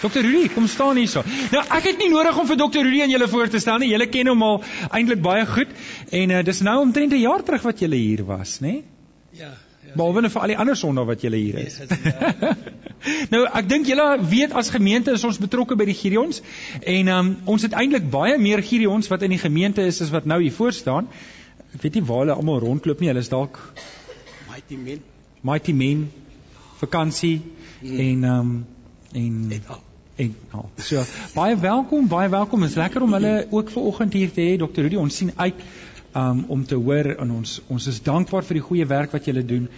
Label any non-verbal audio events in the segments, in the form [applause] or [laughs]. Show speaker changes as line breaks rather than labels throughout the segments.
Dr. Rudy, kom staan hierso. Nou, ek het nie nodig om vir Dr. Rudy aan julle voor te stel nie. Julle ken hom al eintlik baie goed en uh, dis nou omtrent 'n jaar terug wat julle hier was, nê? Nee?
Ja. ja
Behalwe vir al die ander sondae wat julle hier is. [laughs] nou, ek dink julle weet as gemeente is ons betrokke by die Gideons en um, ons het eintlik baie meer Gideons wat in die gemeente is as wat nou hier voor staan. Ek weet nie waar hulle almal rondloop nie. Hulle is dalk
Mighty Men.
Mighty Men vakansie hmm. en um, en
Et al.
En al. So baie welkom, baie welkom. Is lekker om hulle ook vanoggend hier te hê, Dr. Rudy. Ons sien uit um, om te hoor en ons ons is dankbaar vir die goeie werk wat julle doen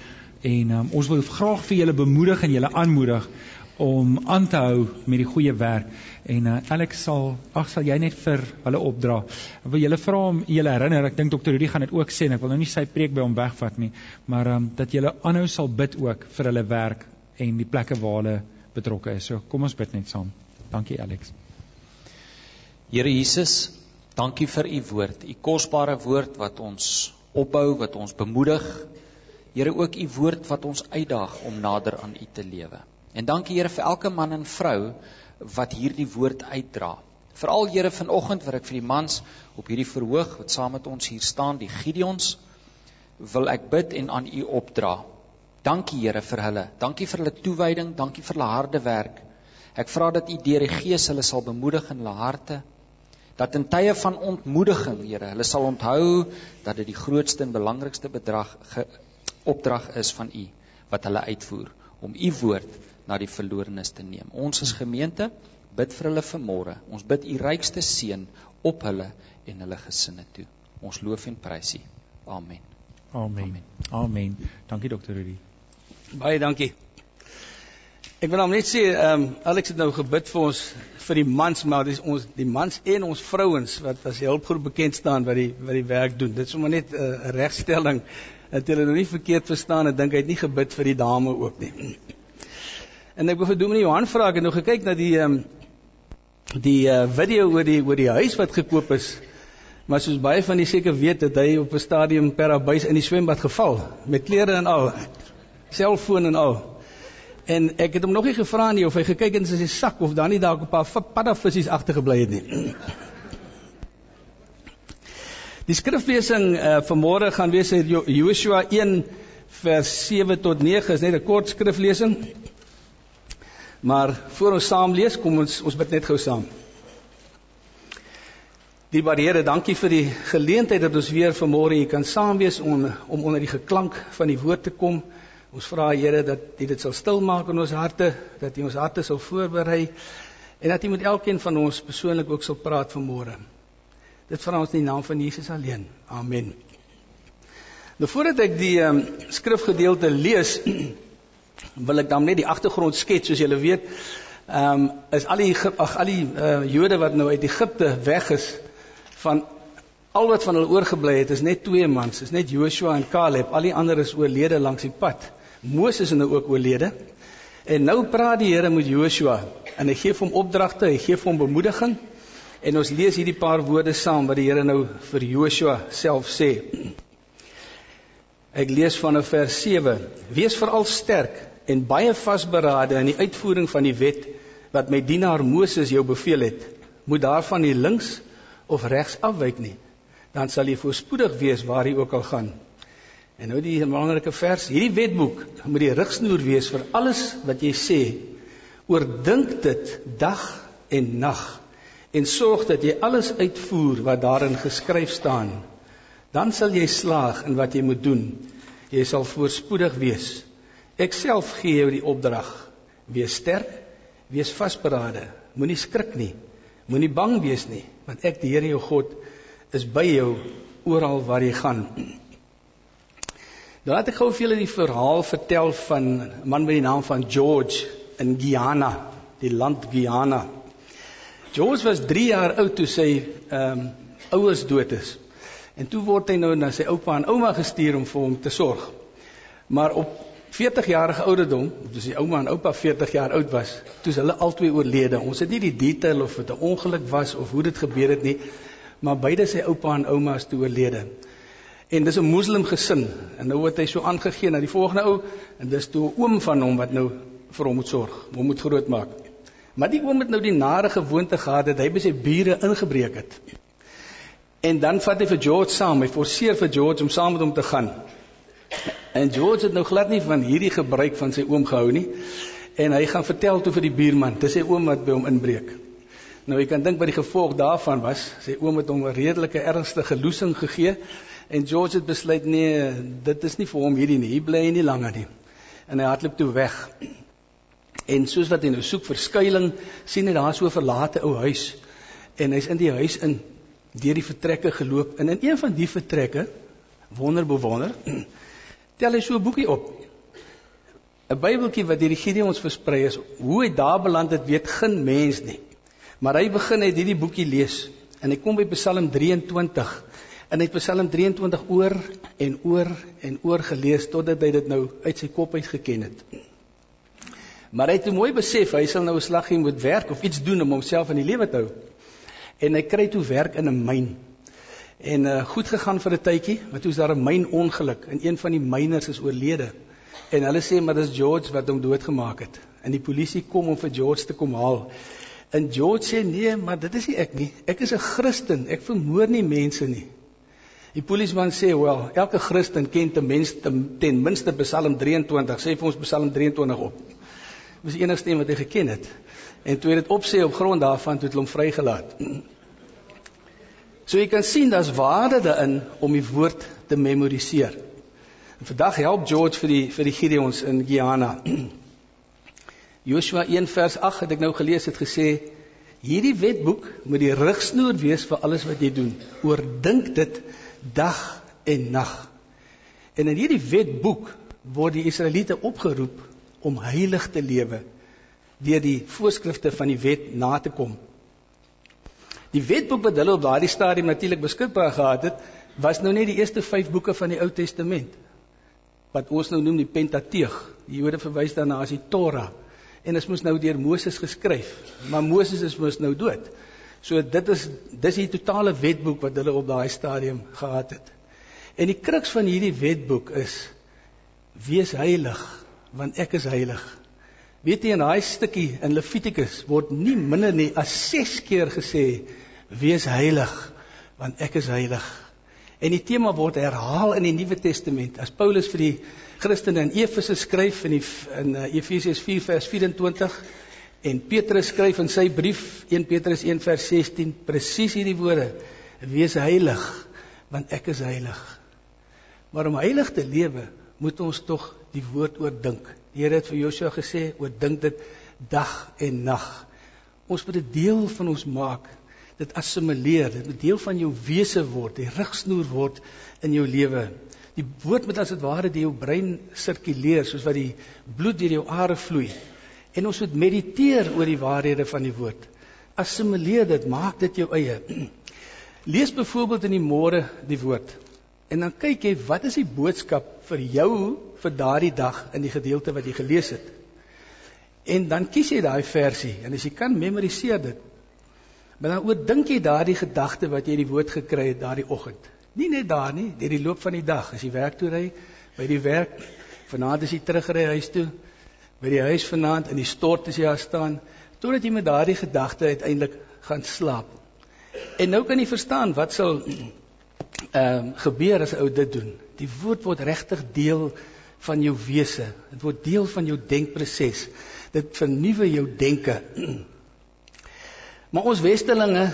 en um, ons wil graag vir julle bemoedig en julle aanmoedig om aan te hou met die goeie werk. En uh, Alex sal ag sal jy net vir hulle opdra. Ek wil julle vra om julle herinner, ek dink dokter Rudy gaan dit ook sê en ek wil nou nie sy preek by hom wegvat nie, maar um, dat julle aanhou sal bid ook vir hulle werk en die plekke waar hulle betrokke is. So kom ons bid net saam. Dankie Alex.
Here Jesus, dankie vir u woord, u kosbare woord wat ons opbou, wat ons bemoedig. Here ook u woord wat ons uitdaag om nader aan u te lewe. En dankie Here vir elke man en vrou wat hierdie woord uitdra. Veral Here vanoggend wat ek vir die mans op hierdie verhoog wat saam met ons hier staan, die Gideons, wil ek bid en aan u opdra. Dankie Here vir hulle. Dankie vir hulle toewyding, dankie vir hulle harde werk. Ek vra dat u deur die Gees hulle sal bemoedig in hulle harte. Dat in tye van ontmoediging, Here, hulle sal onthou dat dit die grootste en belangrikste bedrag ge, opdrag is van u wat hulle uitvoer om u woord na die verlorenes te neem. Ons as gemeente bid vir hulle vanmôre. Ons bid u rykste seën op hulle en hulle gesinne toe. Ons loof en prys u. Amen.
Amen. Amen. Amen. Dankie dokter Rudy.
Baie dankie. Ek wil net sê, ehm um, Alex het nou gebid vir ons vir die mans, maar dis ons die mans en ons vrouens wat as hulpgroep bekend staan wat die wat die werk doen. Dit is sommer net 'n uh, regstelling dat hulle nou nie verkeerd verstaan en dink hy het nie gebid vir die dame ook nie. En ek wil vir Dominee Johan vra, ek het nou gekyk na die ehm um, die uh, video oor die oor die huis wat gekoop is. Maar soos baie van die seker weet, het hy op 'n stadium per abuis in die swembad geval met klere en al, selfoon en al. En ek het hom nog nie gevra nie of hy gekyk het in sy sak of dan nie dalk 'n paar paddavissies agtergebly het nie. [clears throat] Die skriflesing uh, vanmôre gaan wees uit Joshua 1 vers 7 tot 9, is net 'n kort skriflesing. Maar voor ons saam lees, kom ons ons bid net gou saam. Die Here, dankie vir die geleentheid dat ons weer vanmôre hier kan saam wees om om onder die geklank van die woord te kom. Ons vra Here dat U dit sal stil maak in ons harte, dat U ons harte sal voorberei en dat U met elkeen van ons persoonlik ook sal praat vanmôre. Dit vra ons in die naam van Jesus alleen. Amen. Nou voordat ek die um, skrifgedeelte lees, [clears throat] wil ek dan net die agtergrond skets soos julle weet. Ehm um, is al die ag al die uh, Jode wat nou uit Egipte weg is van al wat van hulle oorgebly het is net twee mans, is net Joshua en Caleb. Al die ander is oorlede langs die pad. Moses is nou ook oorlede. En nou praat die Here met Joshua en hy gee hom opdragte, hy gee hom bemoediging. En ons lees hierdie paar woorde saam wat die Here nou vir Joshua self sê. Ek lees vanaf vers 7. Wees veral sterk en baie vasberade in die uitvoering van die wet wat my dienaar Moses jou beveel het. Moet daarvan nie links of regs afwyk nie. Dan sal jy voorspoedig wees waar jy ook al gaan. En nou die belangrike vers, hierdie wetboek moet die rigsnoer wees vir alles wat jy sê. Oordink dit dag en nag en sorg dat jy alles uitvoer wat daarin geskryf staan. Dan sal jy slaag in wat jy moet doen. Jy sal voorspoedig wees. Ek self gee jou die opdrag. Wees sterk, wees vasberade. Moenie skrik nie. Moenie bang wees nie, want ek die Here jou God is by jou oral waar jy gaan. Nou laat ek gou vir julle die verhaal vertel van 'n man met die naam van George in Guyana, die land Guyana. George was 3 jaar oud toe sy ehm um, ouers dood is. En toe word hy nou na sy oupa en ouma gestuur om vir hom te sorg. Maar op 40 jarige ouderdom, dis die ouma en oupa 40 jaar oud was, toe hulle albei oorlede. Ons het nie die detail of dit 'n ongeluk was of hoe dit gebeur het nie, maar beide sy oupa en ouma is toe oorlede. En dis 'n moslim gesin en nou word hy so aangegee na die volgende ou en dis toe 'n oom van hom wat nou vir hom moet sorg, hom moet grootmaak. Maar die oom het nou die nare gewoonte gehad dat hy by sy bure ingebreek het. En dan vat hy vir George saam. Hy forceer vir George om saam met hom te gaan. En George het nou glad nie van hierdie gebruik van sy oom gehou nie. En hy gaan vertel toe vir die buurman, dis sy oom wat by hom inbreek. Nou jy kan dink wat die gevolg daarvan was. Sy oom het hom 'n redelike ernstige loosing gegee en George het besluit nee, dit is nie vir hom hierdie nie. Hy bly nie langer nie. En hy hardloop toe weg. En soos wat hy nou soek vir skuilings, sien hy daar so 'n verlate ou huis. En hy's in die huis in deur die vertrekke geloop en in een van die vertrekke wonder bewonder [clears throat] tel hy so 'n boekie op. 'n Bybeltjie wat deur die Gideons versprei is. Hoe hy daar beland het, weet geen mens nie. Maar hy begin hy hierdie boekie lees en hy kom by Psalm 23 en hy het Psalm 23 oor en oor en oor gelees totdat hy dit nou uit sy kop uit geken het. Maar hy het mooi besef hy sal nou 'n slaggie moet werk of iets doen om homself in die lewe te hou. En hy kry toe werk in 'n myn. En uh, goed gegaan vir 'n tydjie, maar toe is daar 'n mynongeluk en een van die myners is oorlede. En hulle sê maar dis George wat hom doodgemaak het. En die polisie kom om vir George te kom haal. En George sê nee, maar dit is nie ek nie. Ek is 'n Christen. Ek vermoor nie mense nie. Die polisieman sê, "Wel, elke Christen ken ten minste ten minste Psalm 23. Sê vir ons Psalm 23 op." Dit was die enigste een wat hy geken het. En toe hy dit opsê op grond daarvan, toe het hulle hom vrygelaat. So jy kan sien daar's waarde daarin om die woord te memoriseer. En vandag help George vir die vir die Gideons in Guyana. [clears throat] Joshua 1 vers 8 het ek nou gelees het gesê hierdie wetboek moet die rigsnoer wees vir alles wat jy doen. Oordink dit dag en nag. En in hierdie wetboek word die Israeliete opgeroep om heilig te lewe deur die voorskrifte van die wet na te kom. Die wetboek wat hulle op daardie stadium natuurlik beskikbaar gehad het, was nou net die eerste 5 boeke van die Ou Testament wat ons nou noem die Pentateeg. Die Jode verwys daarna as die Torah. En dit moes nou deur Moses geskryf, maar Moses is mos nou dood. So dit is dis die totale wetboek wat hulle op daai stadium gehad het. En die kruks van hierdie wetboek is wees heilig want ek is heilig. Weet jy in daai stukkie in Levitikus word nie minder nie as 6 keer gesê wees heilig want ek is heilig. En die tema word herhaal in die Nuwe Testament. As Paulus vir die Christene in Efese skryf in die in uh, Efesiërs 4 vers 24 en Petrus skryf in sy brief 1 Petrus 1 vers 16 presies hierdie woorde: Wees heilig want ek is heilig. Maar om heilig te lewe, moet ons tog die woord oordink. Die Here het vir Josua gesê, oordink dit dag en nag. Ons moet dit deel van ons maak dit assimileer, dit moet deel van jou wese word, die rigsnoer word in jou lewe. Die woord moet as dit ware deur jou brein sirkuleer soos wat die bloed deur jou are vloei. En ons moet mediteer oor die waarhede van die woord. Assimileer dit, maak dit jou eie. [clears throat] Lees byvoorbeeld in die môre die woord. En dan kyk jy wat is die boodskap vir jou vir daardie dag in die gedeelte wat jy gelees het. En dan kies jy daai versie en as jy kan memoriseer dit. Maar dan oordink jy daardie gedagte wat jy in die woord gekry het daardie oggend. Nie net daar nie, deur die loop van die dag, as jy werk toe ry, by die werk, vanaand as jy terugry huis toe, by die huis vanaand in die stort as jy daar staan, totdat jy met daardie gedagte uiteindelik gaan slaap. En nou kan jy verstaan wat sal [clears throat] ehm um, gebeur as 'n ou dit doen. Die woord word regtig deel van jou wese. Dit word deel van jou denkproses. Dit vernuwe jou denke. [clears throat] Maar ons westelinge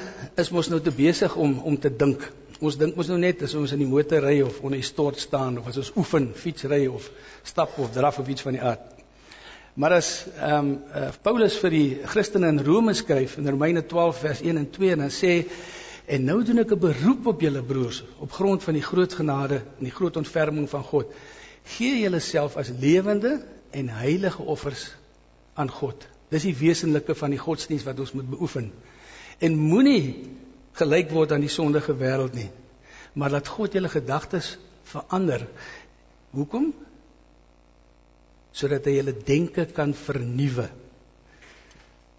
is mos nou te besig om om te dink. Ons dink mos nou net as ons in die motor ry of onder die stort staan of as ons oefen, fietsry of stap of draf of iets van die aard. Maar as ehm um, uh, Paulus vir die Christene in Rome skryf in Romeine 12 vers 1 en 2 en dan sê en nou doen ek 'n beroep op julle broers op grond van die groot genade en die groot ontferming van God. Gee julleself as lewende en heilige offers aan God Dis die wesenlike van die godsdiens wat ons moet beoefen. En moenie gelyk word aan die sondige wêreld nie. Maar laat God julle gedagtes verander. Hoekom? Sodat hy julle denke kan vernuwe.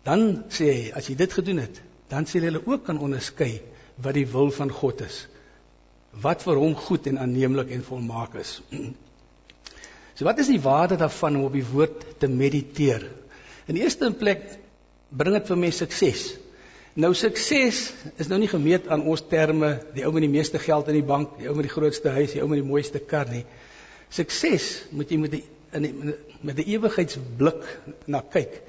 Dan sê hy, as jy dit gedoen het, dan sal jy ook kan onderskei wat die wil van God is. Wat vir hom goed en aanneemlik en volmaak is. [clears throat] So wat is die waarde daarvan om op die woord te mediteer? In die eerste plek bring dit vir mense sukses. Nou sukses is nou nie gemeet aan ons terme, die ou met die meeste geld in die bank, die ou met die grootste huis, die ou met die mooiste kar nie. Sukses moet jy met die in die, met 'n ewigheidsblik na kyk.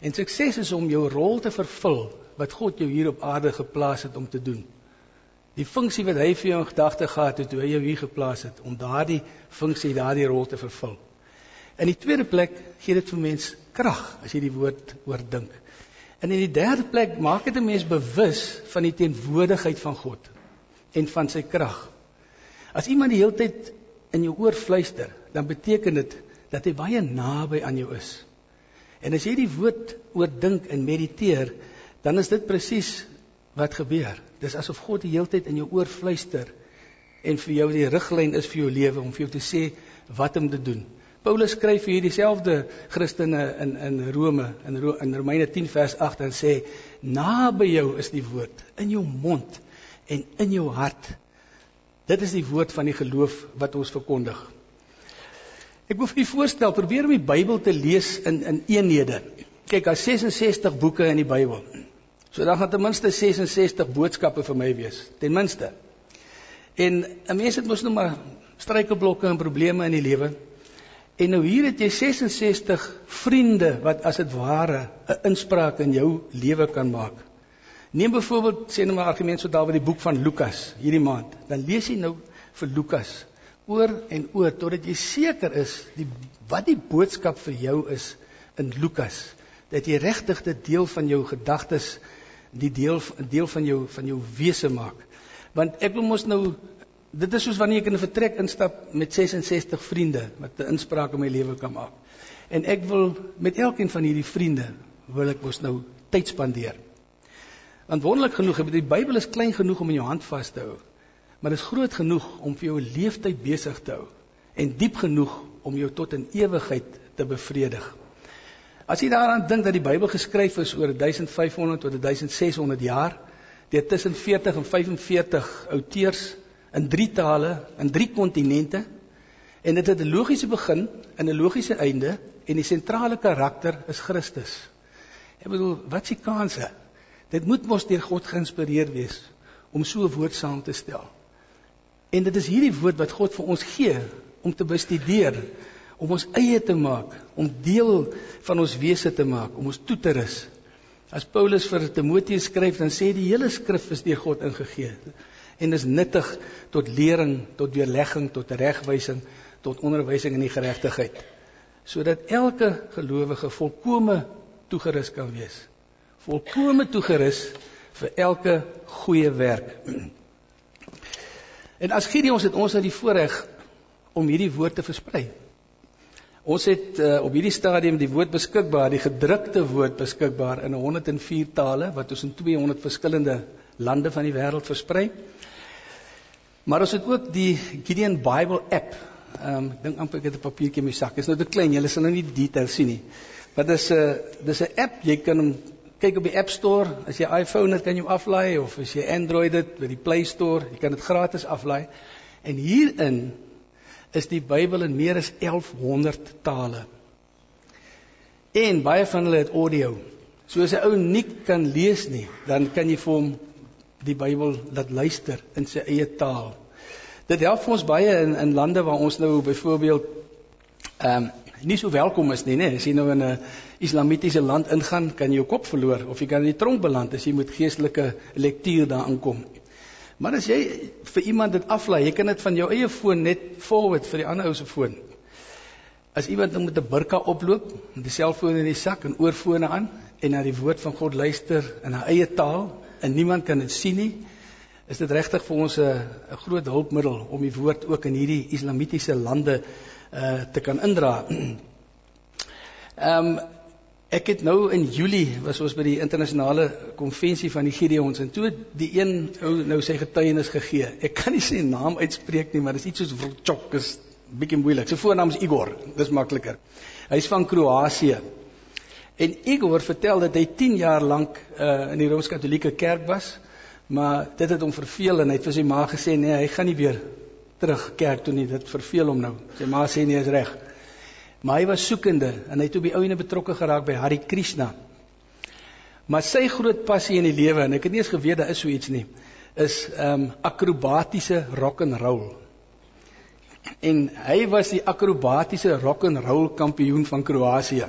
En sukses is om jou rol te vervul wat God jou hier op aarde geplaas het om te doen. Die funksie wat hy vir jou in gedagte gehad het toe hy jou hier geplaas het om daardie funksie, daardie rol te vervul. In die tweede plek gee dit vir mens krag as jy die woord oordink. En in die derde plek maak dit 'n mens bewus van die teenwoordigheid van God en van sy krag. As iemand die hele tyd in jou oor fluister, dan beteken dit dat hy baie naby aan jou is. En as jy die woord oordink en mediteer, dan is dit presies wat gebeur. Dis asof God die hele tyd in jou oor fluister en vir jou die riglyn is vir jou lewe om vir jou te sê wat om te doen. Paulus skryf vir hierdie selfde Christene in in Rome in Ro, in Romeine 10 vers 8 en sê naby jou is die woord in jou mond en in jou hart. Dit is die woord van die geloof wat ons verkondig. Ek wil vir u voorstel probeer om die Bybel te lees in in eenhede. Kyk, daar's 66 boeke in die Bybel. So dan gaan ten minste 66 boodskappe vir my wees, ten minste. En 'n mens het mos nou maar struikelblokke en probleme in die lewe. En nou hier het jy 66 vriende wat as dit ware 'n inspraak in jou lewe kan maak. Neem byvoorbeeld sê nou maar argument so daar by die boek van Lukas hierdie maand. Dan lees jy nou vir Lukas oor en oor totdat jy seker is die wat die boodskap vir jou is in Lukas. Dat jy regtig dit deel van jou gedagtes, die deel deel van jou van jou wese maak. Want ek wil mos nou dit is soos wanneer ek in 'n vertrek instap met 66 vriende wat 'n inspraak in my lewe kan maak. En ek wil met elkeen van hierdie vriende wil ek mos nou tyd spandeer. Want wonderlik genoeg, die Bybel is klein genoeg om in jou hand vas te hou, maar dit is groot genoeg om vir jou 'n leeftyd besig te hou en diep genoeg om jou tot in ewigheid te bevredig. As jy daaraan dink dat die Bybel geskryf is oor 1500 tot 1600 jaar, deur tussen 40 en 45 outeurs in drie tale, in drie kontinente en dit het 'n logiese begin en 'n logiese einde en die sentrale karakter is Christus. Ek bedoel, wat is die kanse? Dit moet mos deur God geïnspireer wees om so 'n woord saam te stel. En dit is hierdie woord wat God vir ons gee om te bestudeer, om ons eie te maak, om deel van ons wese te maak, om ons toe te rus. As Paulus vir Timoteus skryf, dan sê die hele skrif is deur God ingegee en is nuttig tot lering, tot weerlegging, tot regwysing, tot onderwysing in die geregtigheid, sodat elke gelowige volkome toegerus kan wees. Volkome toegerus vir elke goeie werk. En as Gideon het ons nou die voorreg om hierdie woord te versprei. Ons het uh, op hierdie stadium die woord beskikbaar, die gedrukte woord beskikbaar in 104 tale wat ons in 200 verskillende lande van die wêreld versprei. Maar ons het ook die Gideon Bible app. Ehm um, ek dink amper ek het 'n papiertjie in my sak. Dit is nou te klein, julle sal nou nie die details sien nie. Maar dis 'n uh, dis 'n app, jy kan hom kyk op die App Store. As jy iPhone het, kan jy hom aflaai of as jy Android het, by die Play Store, jy kan dit gratis aflaai. En hierin is die Bybel in meer as 1100 tale. En baie van hulle het audio. So as 'n ou nie kan lees nie, dan kan jy vir hom die Bybel laat luister in sy eie taal. Dit help vir ons baie in in lande waar ons nou byvoorbeeld ehm um, nie so welkom is nie, nê. As jy nou in 'n islamitiese land ingaan, kan jy jou kop verloor of jy kan in die tronk beland as jy met geestelike lektuur daar inkom. Maar as jy vir iemand dit aflaai, jy kan dit van jou eie foon net forward vir die ander ou se foon. As iemand nou met 'n burka oploop, met die selfoon in die sak en oorfone aan en na die woord van God luister in haar eie taal, en niemand kan dit sien nie, is dit regtig vir ons 'n groot hulpmiddel om die woord ook in hierdie islamitiese lande uh te kan indra. [clears throat] Ehm um, ek het nou in Julie was ons by die internasionale konvensie van die Gideons en toe die een ou nou sy getuienis gegee. Ek kan nie sy naam uitspreek nie, maar dit is iets soos Volchok, is bietjie moeilik. Sy voornaam is Igor, dis makliker. Hy's van Kroasie. En Igor vertel dat hy 10 jaar lank uh, in die Rooms-Katolieke kerk was, maar dit het hom verveel en hy het vir sy ma gesê nee, hy gaan nie weer terug kerk toe nie, dit verveel hom nou. Sy ma sê nee, is reg. Maar hy was soekende en hy het op die ouene betrokke geraak by Hari Krishna. Maar sy groot passie in die lewe en ek het nie eens geweet daar is so iets nie, is ehm um, akrobatiese rock and roll. En hy was die akrobatiese rock and roll kampioen van Kroasie.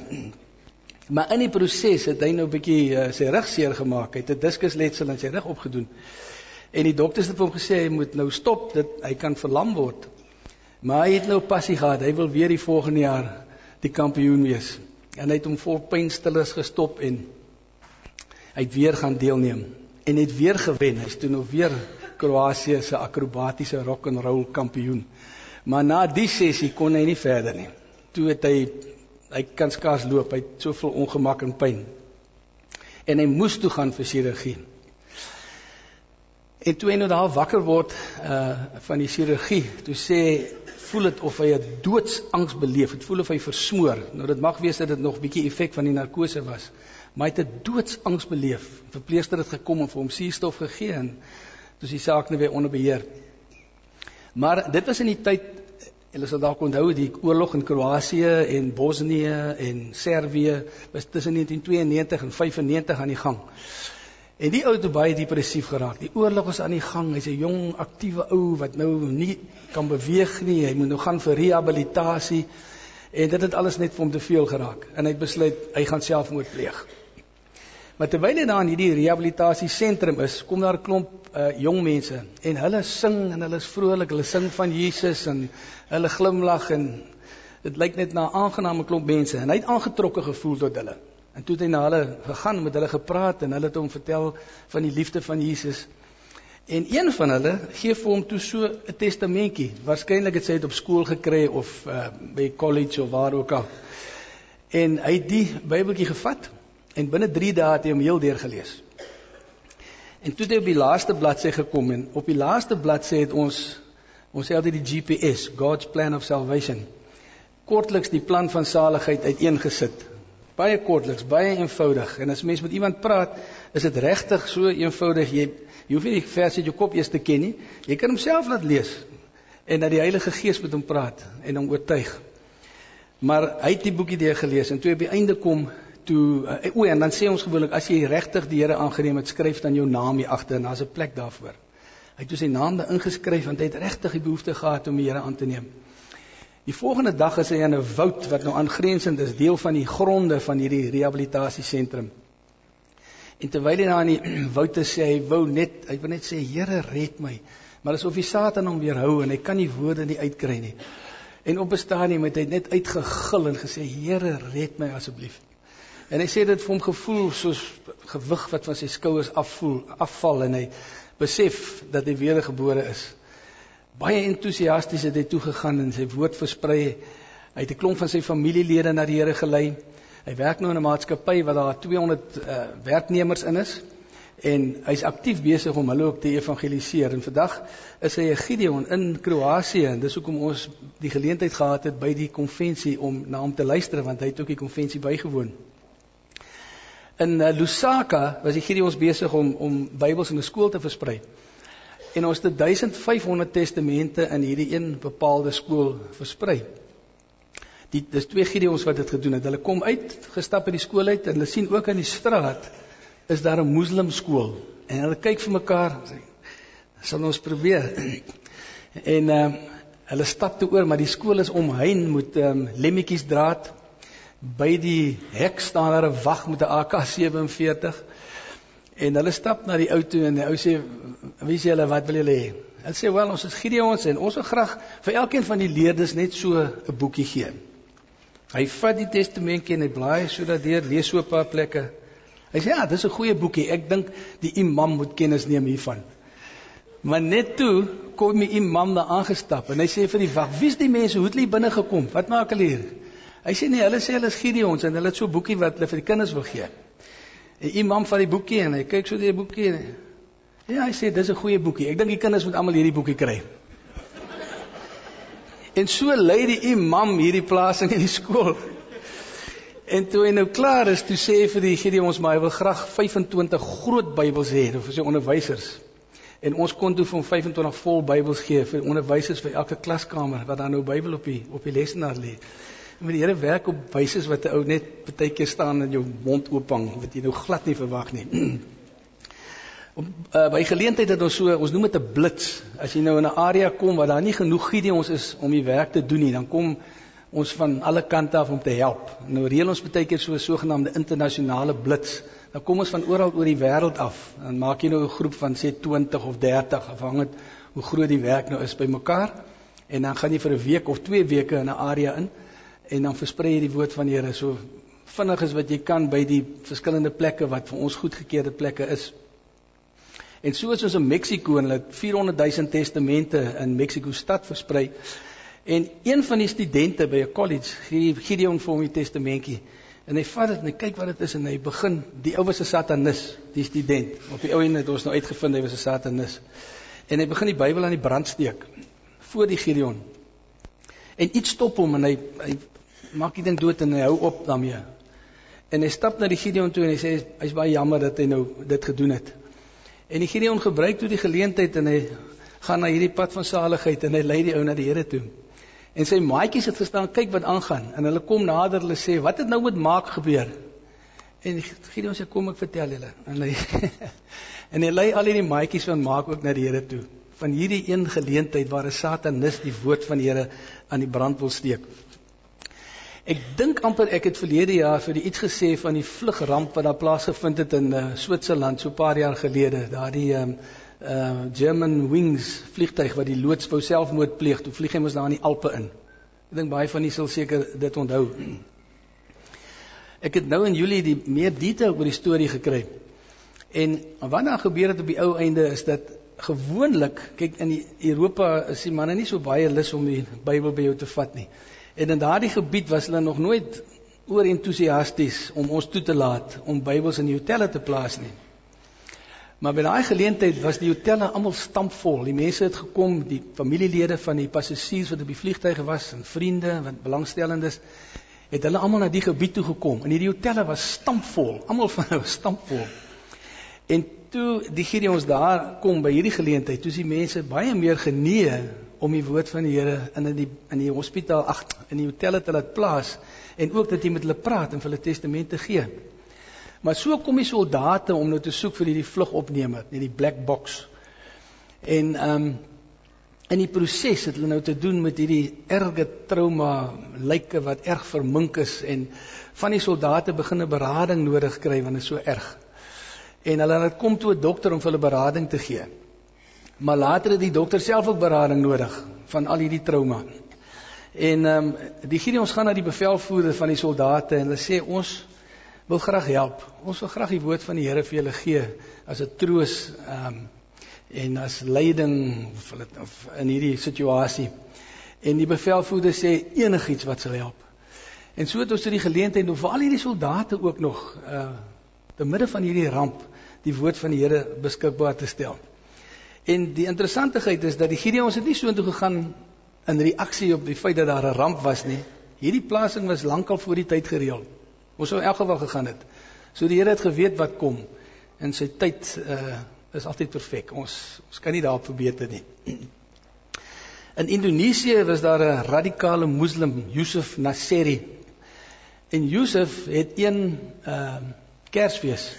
Maar in die proses het hy nou 'n bietjie uh, sy rug seer gemaak. Hy het 'n diskusletsel in sy rug opgedoen. En die dokters het vir hom gesê hy moet nou stop, dit hy kan verlam word. Maar hy het nou passie gehad. Hy wil weer die volgende jaar die kampioen wees. En hy het hom vol pynstillers gestop en hy het weer gaan deelneem en het weer gewen. Hy's toe nou weer Kroasie se akrobatiese rock and roll kampioen. Maar na die sessie kon hy nie verder nie. Toe het hy hy kan skaars loop, hy het soveel ongemak en pyn. En hy moes toe gaan vir chirurgie. En toe hy nou daar wakker word uh van die chirurgie, toe sê voel dit of hy 'n doodsangs beleef. Dit voel of hy versmoor. Nou dit mag wees dat dit nog bietjie effek van die narkose was, maar hy het 'n doodsangs beleef. Verpleegster het gekom en vir hom suurstof gegee en dis die saak nou weer onder beheer. Maar dit was in die tyd Hulle sal dalk onthou die oorlog in Kroasie en Bosnië en Servië was tussen 1992 en 95 aan die gang. En die ou het baie depressief geraak. Die oorlog was aan die gang. Hy's 'n jong, aktiewe ou wat nou nie kan beweeg nie. Hy moet nou gaan vir rehabilitasie. En dit het alles net vir hom te veel geraak. En hy het besluit hy gaan selfmoord pleeg. Maar terwyl hy daar in hierdie rehabilitasiesentrum is, kom daar 'n klomp uh, jong mense en hulle sing en hulle is vrolik, hulle sing van Jesus en hulle glimlag en dit lyk net na 'n aangename klomp mense en hy het aangetrokke gevoel tot hulle. En toe het hy na hulle gegaan met hulle gepraat en hulle het hom vertel van die liefde van Jesus. En een van hulle gee vir hom toe so 'n testamentjie. Waarskynlik het sy dit op skool gekry of uh, by college of waar ook al. En hy het die Bybeltjie gevat En binne 3 dae het hy hom heel deur gelees. En toe het hy op die laaste bladsy gekom en op die laaste bladsy het ons ons sê altyd die GPS, God's plan of salvation. Kortliks die plan van saligheid uiteengesit. Baie kortliks, baie eenvoudig. En as mens met iemand praat, is dit regtig so eenvoudig. Jy jy hoef nie die vers uit jou kop eers te ken nie. Jy kan homself laat lees en dat die Heilige Gees met hom praat en hom oortuig. Maar hy het die boekie deur gelees en toe op die einde kom toe uh, o en dan sê ons gewoonlik as jy regtig die Here aangeneem het, skryf dan jou naam hier agter en daar's 'n plek daarvoor. Hy het toe sy naam daar ingeskryf want hy het regtig die behoefte gehad om die Here aan te neem. Die volgende dag is hy in 'n woud wat nou aangrensend is, deel van die gronde van hierdie rehabilitasiesentrum. En terwyl hy daar in die [clears throat] woud te sê, hy wou net, hy wou net sê Here red my. Maar asof die Satan hom weerhou en hy kan nie woorde nie uitkry nie. En op 'n stadium het hy net uitgegil en gesê Here red my asseblief. En hy sê dit vir hom gevoel soos gewig wat van sy skouers afvoel, afval en hy besef dat hy wedergebore is. Baie entoesiasties het hy toe gegaan en sy woord versprei. Hy het 'n klomp van sy familielede na die Here gelei. Hy werk nou in 'n maatskappy waar daar 200 uh, eh, werknemers in is en hy's aktief besig om hulle ook te evangeliseer. En vandag is hy 'n Gideon in Kroasie en dis hoekom ons die geleentheid gehad het by die konvensie om na hom te luister want hy het ook die konvensie bygewoon. In uh, Lusaka was die Gideons besig om om Bybels in 'n skool te versprei. En ons het 1500 testamente in hierdie een bepaalde skool versprei. Die dis twee Gideons wat dit gedoen het. Hulle kom uit, gestap uit die skool uit en hulle sien ook aan die straat is daar 'n moslim skool en hulle kyk vir mekaar sê sal ons probeer. [clears throat] en ehm uh, hulle stap toe oor, maar die skool is omheind met ehm um, lemmetjies draad by die hek staan daar 'n wag met 'n AK47 en hulle stap na die ou toe en die ou sê wie sê hulle wat wil julle hê? Hulle sê wel ons is Gideons en ons wil graag vir elkeen van die leerders net so 'n boekie gee. Hy vat die testamentjie en hy blaai sodat deur lees so 'n paar plekke. Hy sê ja, dis 'n goeie boekie. Ek dink die imam moet kennis neem hiervan. Maar net toe kom die imam daar aangestap en hy sê vir die wag, "Wie's die mense? Hoe het hulle binne gekom? Wat maak hulle hier?" Hy sê nee, hulle sê hulle is Gideons en hulle het so 'n boekie wat hulle vir die kinders wil gee. En iemand van die boekie en hy kyk so die boekie en ja, hy sê dis 'n goeie boekie. Ek dink die kinders moet almal hierdie boekie kry. En so lei die imam hierdie plasing in die skool. En toe hy nou klaar is, toe sê hy vir die Gideons maar hy wil graag 25 groot Bybels hê vir sy onderwysers. En ons kon toe van 25 vol Bybels gee vir onderwysers vir elke klaskamer wat daar nou Bybel op die op die lesenaar lê. Met die Here werk op wyse wat 'n ou net baie keer staan en jou mond oop hang wat jy nou glad nie verwag nie. [clears throat] Op uh, by geleentheid het ons so ons noem dit 'n blits. As jy nou in 'n area kom waar daar nie genoeg Gideons is om die werk te doen nie, dan kom ons van alle kante af om te help. Nou reël ons baie keer so 'n sogenaamde internasionale blits. Dan kom ons van oral oor die wêreld af. Dan maak jy nou 'n groep van sê 20 of 30 afhangend hoe groot die werk nou is bymekaar. En dan gaan jy vir 'n week of 2 weke in 'n area in en dan versprei jy die woord van die Here so vinnig as wat jy kan by die verskillende plekke wat vir ons goedgekeurde plekke is. En so is ons in Mexiko en hulle het 400 000 testamente in Mexiko stad versprei. En een van die studente by 'n college gee Gideon vir hom die testamentjie. En hy vat dit en hy kyk wat dit is en hy begin die ou was 'n satanis, die student. Op die ou en het ons nou uitgevind hy was 'n satanis. En hy begin die Bybel aan die brand steek voor die Gideon. En iets stop hom en hy hy maak die ding dood en hy hou op daarmee. En hy stap na die Gideon toe en hy sê hy's baie jammer dat hy nou dit gedoen het. En die Gideon gebruik toe die geleentheid en hy gaan na hierdie pad van saligheid en hy lei die ou na die Here toe. En sy maatjies het gestaan kyk wat aangaan en hulle kom nader hulle sê wat het nou met Maak gebeur? En Gideon sê kom ek vertel julle. En hy [laughs] en hy lei al hierdie maatjies van Maak ook na die Here toe. Van hierdie een geleentheid waar 'n satanis die woord van die Here aan die brand wil steek. Ek dink amper ek het verlede jaar vir die iets gesê van die vlugramp wat daar plaasgevind het in uh, Switserland so 'n paar jaar gelede. Daardie ehm um, uh German Wings vliegtyg wat die loods wou selfmoord pleeg. Toe vlieg hy mos daar in die Alpe in. Ek dink baie van julle sal seker dit onthou. Ek het nou in Julie die meer detail oor die storie gekry. En wat dan gebeur het op die ou einde is dat gewoonlik kyk in Europa is die manne nie so baie lus om die Bybel by jou te vat nie. En in daardie gebied was hulle nog nooit oor entoesiasties om ons toe te laat om Bybels in die hotelle te plaas nie. Maar by daai geleentheid was die hotelle almal stampvol. Die mense het gekom, die familielede van die passasiers wat op die vliegtuig was en vriende wat belangstellendes het hulle almal na die gebied toe gekom. En hierdie hotelle was stampvol, almal van hulle stampvol. En toe die hierdie ons daar kom by hierdie geleentheid, toe is die mense baie meer genee om die woord van die Here in in die in die hospitaal ag in die hotelle te laat plaas en ook dat jy met hulle praat en vir hulle testamente gee. Maar so kom die soldate om nou te soek vir hierdie vlugopnemer, net die black box. En ehm um, in die proses het hulle nou te doen met hierdie erge trauma lyke wat erg vermink is en van die soldate begin 'n berading nodig kry want dit is so erg. En hulle het kom toe 'n dokter om vir hulle berading te gee. Maar later het die dokter self ook berading nodig van al hierdie trauma. En ehm um, die Gideons gaan na die bevelvoerder van die soldate en hulle sê ons wil graag help. Ons wil graag die woord van die Here vir julle gee as 'n troos ehm um, en as leiding of hulle of in hierdie situasie. En die bevelvoerder sê enigiets wat sal help. En so het ons tot die geleentheid om vir al hierdie soldate ook nog uh te midde van hierdie ramp die woord van die Here beskikbaar te stel. En die interessantigheid is dat die Gideons het nie so intoe gegaan in reaksie op die feit dat daar 'n ramp was nie. Hierdie plasing was lankal voor die tyd gereël. Ons sou in elk geval gegaan het. So die Here het geweet wat kom en sy tyd uh is altyd perfek. Ons ons kan nie daarop verbeter nie. [clears throat] In Indonesië was daar 'n radikale moslim, Yusuf Naseri. En Yusuf het een uh Kersfees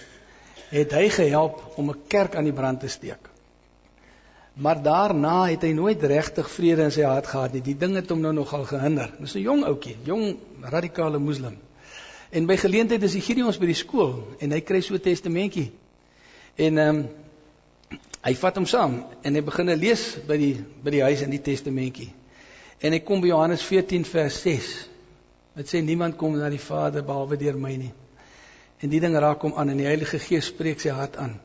het hy gehelp om 'n kerk aan die brand te steek. Maar daarna het hy nooit regtig vrede in sy hart gehad nie. Die ding het hom nou nogal gehinder. Dis 'n jong ouetjie, jong radikale moslim. En by geleentheid is hy hierdie ons by die skool en hy kry so 'n testamentjie. En ehm um, hy vat hom saam en hy begin lees by die by die huis in die testamentjie. En hy kom by Johannes 14 vers 6. Dit sê niemand kom na die Vader behalwe deur my nie. En die ding raak hom aan en die Heilige Gees spreek sy hart aan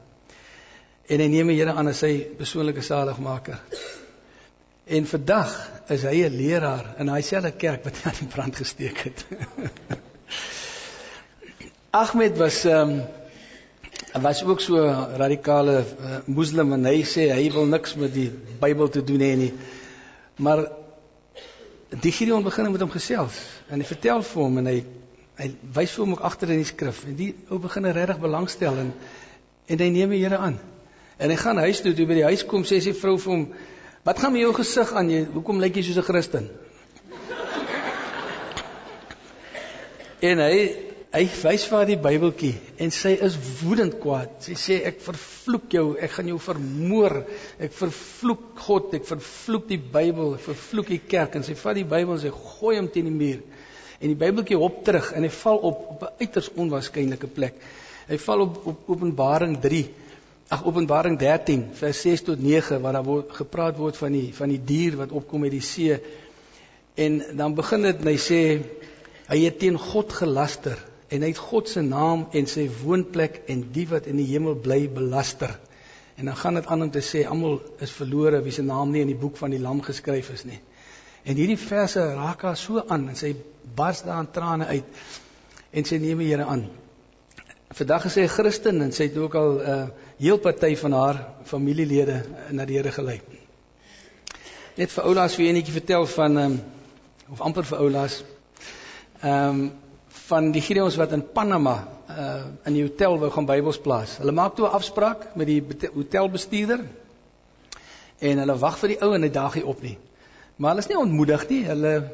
en hy neem die Here aan as sy persoonlike saligmaker. En vandag is hy 'n leraar in daai selfde kerk wat hy aan die brand gesteek het. [laughs] Ahmed was ehm um, was ook so radikale uh, moslim en hy sê hy wil niks met die Bybel te doen hê nie. Maar die Gideon begin met hom gesels en hy vertel vir hom en hy hy wys vir hom ook agter in die skrif en die ou begin regtig belangstel en en hy neem die Here aan. En hy gaan huis toe, toe by die huis kom sê sy vrou vir hom: "Wat gaan met jou gesig aan? Jy hoekom lyk jy soos 'n Christen?" [laughs] En hy hy wys vir haar die Bybeltjie en sy is woedend kwaad. Sy sê ek vervloek jou, ek gaan jou vermoor. Ek vervloek God, ek vervloek die Bybel, ek vervloek die kerk en sy vat die Bybel en sy gooi hom teen die muur. En die Bybeltjie hop terug en hy val op op 'n uiters onwaarskynlike plek. Hy val op op Openbaring 3. Ag Openbaring 13 vers 6 tot 9 waar daar word gepraat word van die van die dier wat opkom uit die see. En dan begin dit en hy sê hy het teen God gelaster en hy het God se naam en sy woonplek en die wat in die hemel bly belaster. En dan gaan dit aan om te sê almal is verlore wie se naam nie in die boek van die lam geskryf is nie. En hierdie verse raak haar so aan en sy bars daar in trane uit en sy neem die Here aan. Vandag is sy 'n Christen en sy het ook al 'n uh, heel party van haar familielede na die Here gelei. Net vir oulaas wie enetjie vertel van um, of amper vir oulaas. Ehm um, van die Gideons wat in Panama uh in die hotel wou gaan Bybels plaas. Hulle maak toe 'n afspraak met die hotelbestuurder en hulle wag vir die ou en hy daag nie op nie. Maar hulle is nie ontmoedig nie. Hulle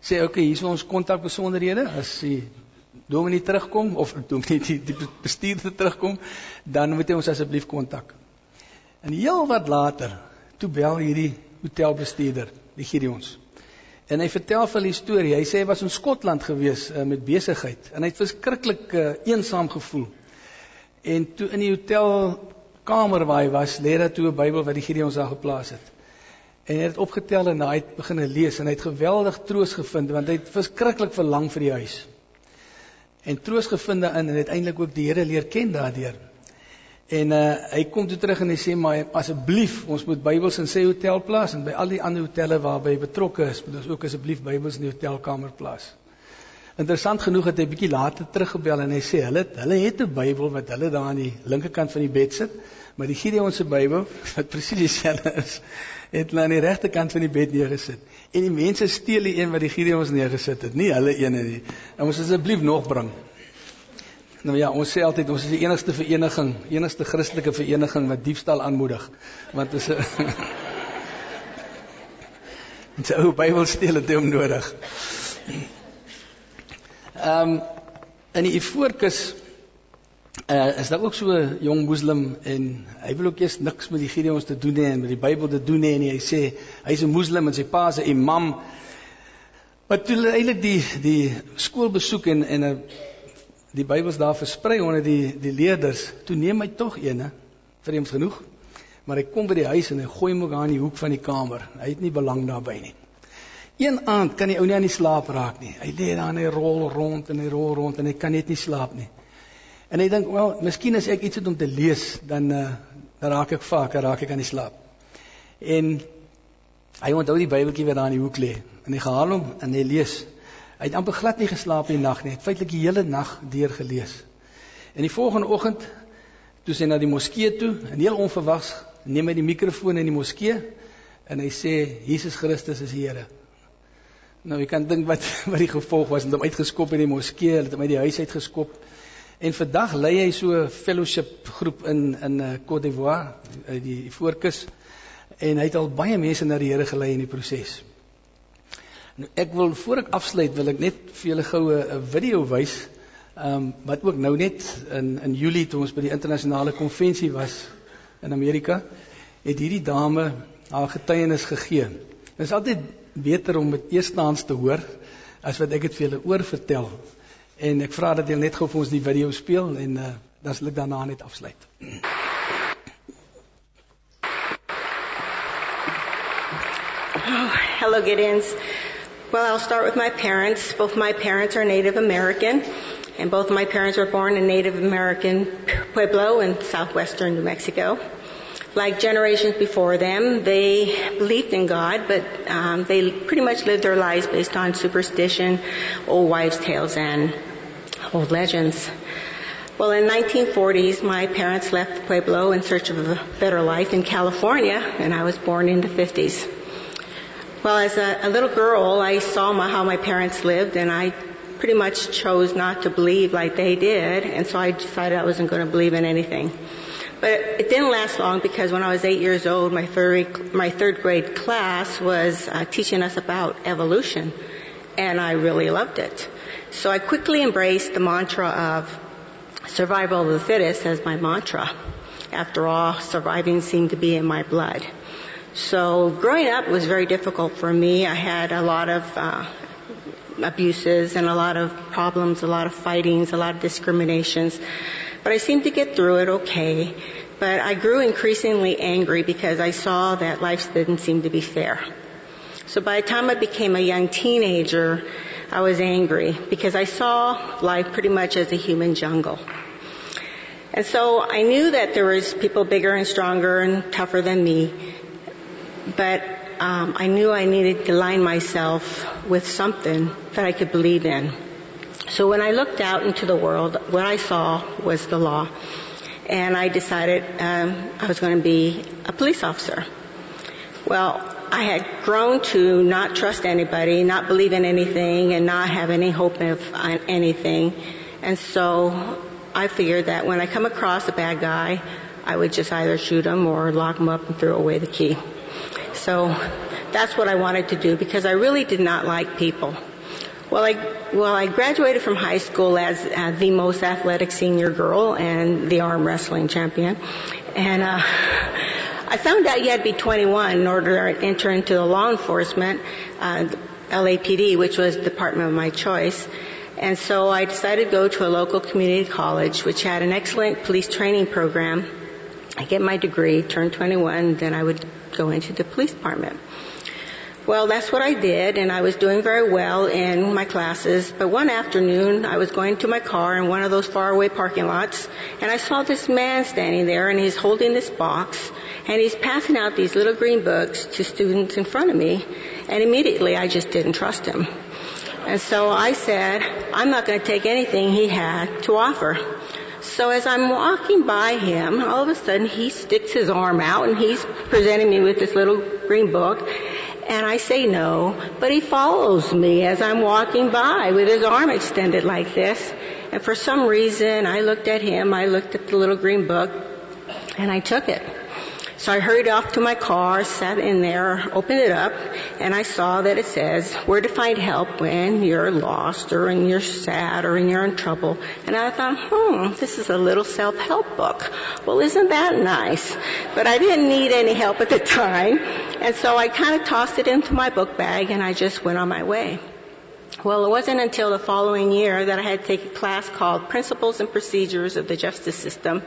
sê okay, hier is ons kontakbesonderhede. As die dominee terugkom of dominee die, die bestuurder terugkom, dan moet hy ons asseblief kontak. En heel wat later, toe bel hierdie hotelbestuurder, die Gideons. En hy vertel vir die storie. Hy sê hy was in Skotland gewees uh, met besigheid en hy het verskriklik uh, eensaam gevoel. En toe in die hotelkamer waar hy was, lê daar toe 'n Bybel wat die Gideon daar geplaas het. En hy het opgetel en hy het begin lees en hy het geweldig troos gevind want hy het verskriklik verlang vir die huis. En troos gevind daarin en uiteindelik ook die Here leer ken daardeur. En uh hy kom toe terug en hy sê maar asseblief ons moet Bybels in sy hotel plaas en by al die ander hotelle waarby hy betrokke is, moet ons ook asseblief Bybels in die hotelkamer plaas. Interessant genoeg het hy bietjie later teruggebel en hy sê hulle hulle het 'n Bybel wat hulle daar aan die linkerkant van die bed sit, maar die Gideon se Bybel [laughs] wat presies dieselfde is, het hulle aan die regterkant van die bed neergesit. En die mense steel die een wat die Gideons neergesit het, nie hulle ene nie. Nou moet asseblief nog bring. Nou ja, ons sê altyd ons is die enigste vereniging, enigste Christelike vereniging wat diefstal aanmoedig. Want dis [laughs] 'n Dit ou Bybel steel het hom nodig. Ehm um, in die Ivoorkus uh, is daar ook so 'n jong moslim en hy wil ook eers niks met die Gideons te doen hê en met die Bybel te doen hê en hy sê hy's 'n moslim en sy pa is 'n imam. Maar toe hulle eintlik die die skool besoek en en 'n die Bybels daar versprei onder die die leerders, toe neem hy tog eene, vreemd genoeg, maar hy kom by die huis en hy gooi hom ook aan die hoek van die kamer. Hy het nie belang daarbey nie. Een aand kan die ou nie aan die slaap raak nie. Hy lê daar en hy rol rond en hy rol rond en hy kan net nie slaap nie. En hy dink, "Wel, miskien as ek iets het om te lees, dan uh, dan raak ek vaak, raak ek aan die slaap." En hy onthou die Bybeltjie wat daar in die hoek lê. En hy gehaal hom en hy lees Hy het amper glad nie geslaap die nag nie. Hy het feitelik die hele nag deur gelees. En die volgende oggend toe sy na die moskee toe, en heel onverwags neem hy die mikrofoon in die moskee en hy sê Jesus Christus is die Here. Nou jy kan dink wat [laughs] wat die gevolg was, het hom uitgeskop in die moskee, het hom uit die huis uitgeskop. En vandag lei hy so 'n fellowship groep in in uh, Côte d'Ivoire, uit die Voorkus. En hy het al baie mense na die Here gelei in die proses. Nou ek wil voor ek afsluit wil ek net vir julle goue 'n video wys. Ehm um, wat ook nou net in in Julie toe ons by die internasionale konvensie was in Amerika, het hierdie dame haar getuienis gegee. Dit is altyd beter om dit eerstens te hoor as wat ek dit vir julle vertel. En ek vra dat julle net vir ons die video speel en uh, dan sal ek daarna net afsluit.
Oh, hello Gideons. Well, I'll start with my parents. Both my parents are Native American, and both my parents were born in Native American Pueblo in southwestern New Mexico. Like generations before them, they believed in God, but um, they pretty much lived their lives based on superstition, old wives' tales, and old legends. Well, in 1940s, my parents left Pueblo in search of a better life in California, and I was born in the 50s. Well, as a, a little girl, I saw my, how my parents lived, and I pretty much chose not to believe like they did, and so I decided I wasn't going to believe in anything. But it didn't last long because when I was eight years old, my third, my third grade class was uh, teaching us about evolution. and I really loved it. So I quickly embraced the mantra of survival of the fittest as my mantra. After all, surviving seemed to be in my blood. So growing up was very difficult for me. I had a lot of uh, abuses and a lot of problems, a lot of fightings, a lot of discriminations. But I seemed to get through it okay. But I grew increasingly angry because I saw that life didn't seem to be fair. So by the time I became a young teenager, I was angry because I saw life pretty much as a human jungle. And so I knew that there was people bigger and stronger and tougher than me, but um, I knew I needed to line myself with something that I could believe in. So when I looked out into the world, what I saw was the law, and I decided um, I was going to be a police officer. Well, I had grown to not trust anybody, not believe in anything, and not have any hope of anything. And so I figured that when I come across a bad guy, I would just either shoot him or lock him up and throw away the key. So that's what I wanted to do because I really did not like people. Well, I well I graduated from high school as uh, the most athletic senior girl and the arm wrestling champion, and uh, I found out you had to be 21 in order to enter into the law enforcement, uh, LAPD, which was the department of my choice. And so I decided to go to a local community college, which had an excellent police training program. I get my degree, turn 21, then I would go into the police department. Well, that's what I did, and I was doing very well in my classes. But one afternoon, I was going to my car in one of those faraway parking lots, and I saw this man standing there, and he's holding this box, and he's passing out these little green books to students in front of me, and immediately I just didn't trust him. And so I said, I'm not going to take anything he had to offer. So as I'm walking by him, all of a sudden he sticks his arm out and he's presenting me with this little green book. And I say no, but he follows me as I'm walking by with his arm extended like this. And for some reason, I looked at him, I looked at the little green book, and I took it. So I hurried off to my car, sat in there, opened it up, and I saw that it says where to find help when you're lost or when you're sad or when you're in trouble. And I thought, hmm, this is a little self-help book. Well, isn't that nice? But I didn't need any help at the time. And so I kind of tossed it into my book bag and I just went on my way. Well, it wasn't until the following year that I had to take a class called Principles and Procedures of the Justice System.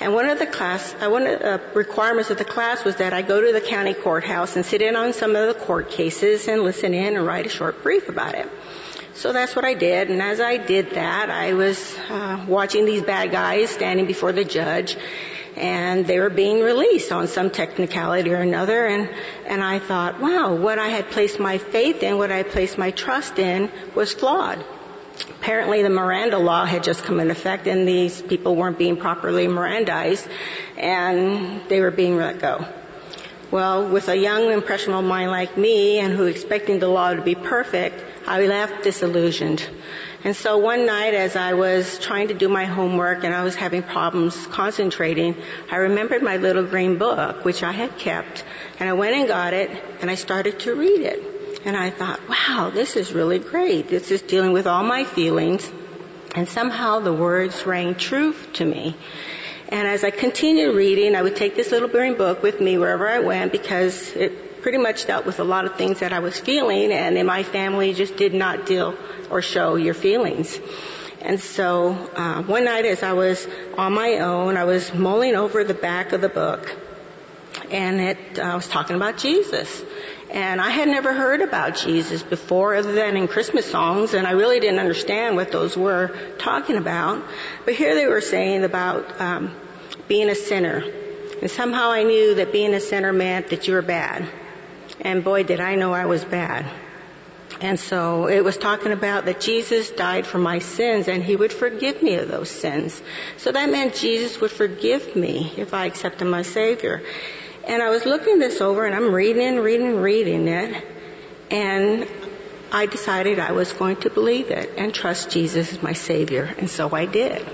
And one of the class, uh, one of the requirements of the class was that I go to the county courthouse and sit in on some of the court cases and listen in and write a short brief about it. So that's what I did. And as I did that, I was uh, watching these bad guys standing before the judge, and they were being released on some technicality or another. And and I thought, wow, what I had placed my faith in, what I placed my trust in, was flawed apparently the Miranda law had just come into effect and these people weren't being properly Mirandized and they were being let go. Well, with a young impressionable mind like me and who expecting the law to be perfect, I left disillusioned. And so one night as I was trying to do my homework and I was having problems concentrating, I remembered my little green book, which I had kept, and I went and got it and I started to read it. And I thought, wow, this is really great. This is dealing with all my feelings. And somehow the words rang true to me. And as I continued reading, I would take this little green book with me wherever I went because it pretty much dealt with a lot of things that I was feeling and in my family just did not deal or show your feelings. And so uh, one night as I was on my own, I was mulling over the back of the book and it uh, was talking about Jesus. And I had never heard about Jesus before other than in Christmas songs and I really didn't understand what those were talking about. But here they were saying about um, being a sinner. And somehow I knew that being a sinner meant that you were bad. And boy did I know I was bad. And so it was talking about that Jesus died for my sins and he would forgive me of those sins. So that meant Jesus would forgive me if I accepted my Savior. And I was looking this over and I'm reading and reading and reading it. And I decided I was going to believe it and trust Jesus as my Savior. And so I did.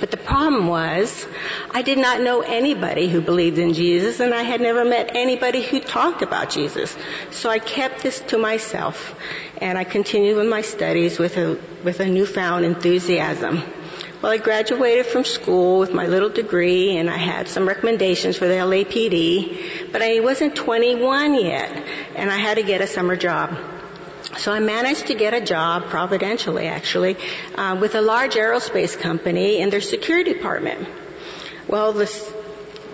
But the problem was, I did not know anybody who believed in Jesus and I had never met anybody who talked about Jesus. So I kept this to myself and I continued with my studies with a, with a newfound enthusiasm. Well, I graduated from school with my little degree and I had some recommendations for the LAPD, but I wasn't 21 yet and I had to get a summer job. So I managed to get a job, providentially actually, uh, with a large aerospace company in their security department. Well, this,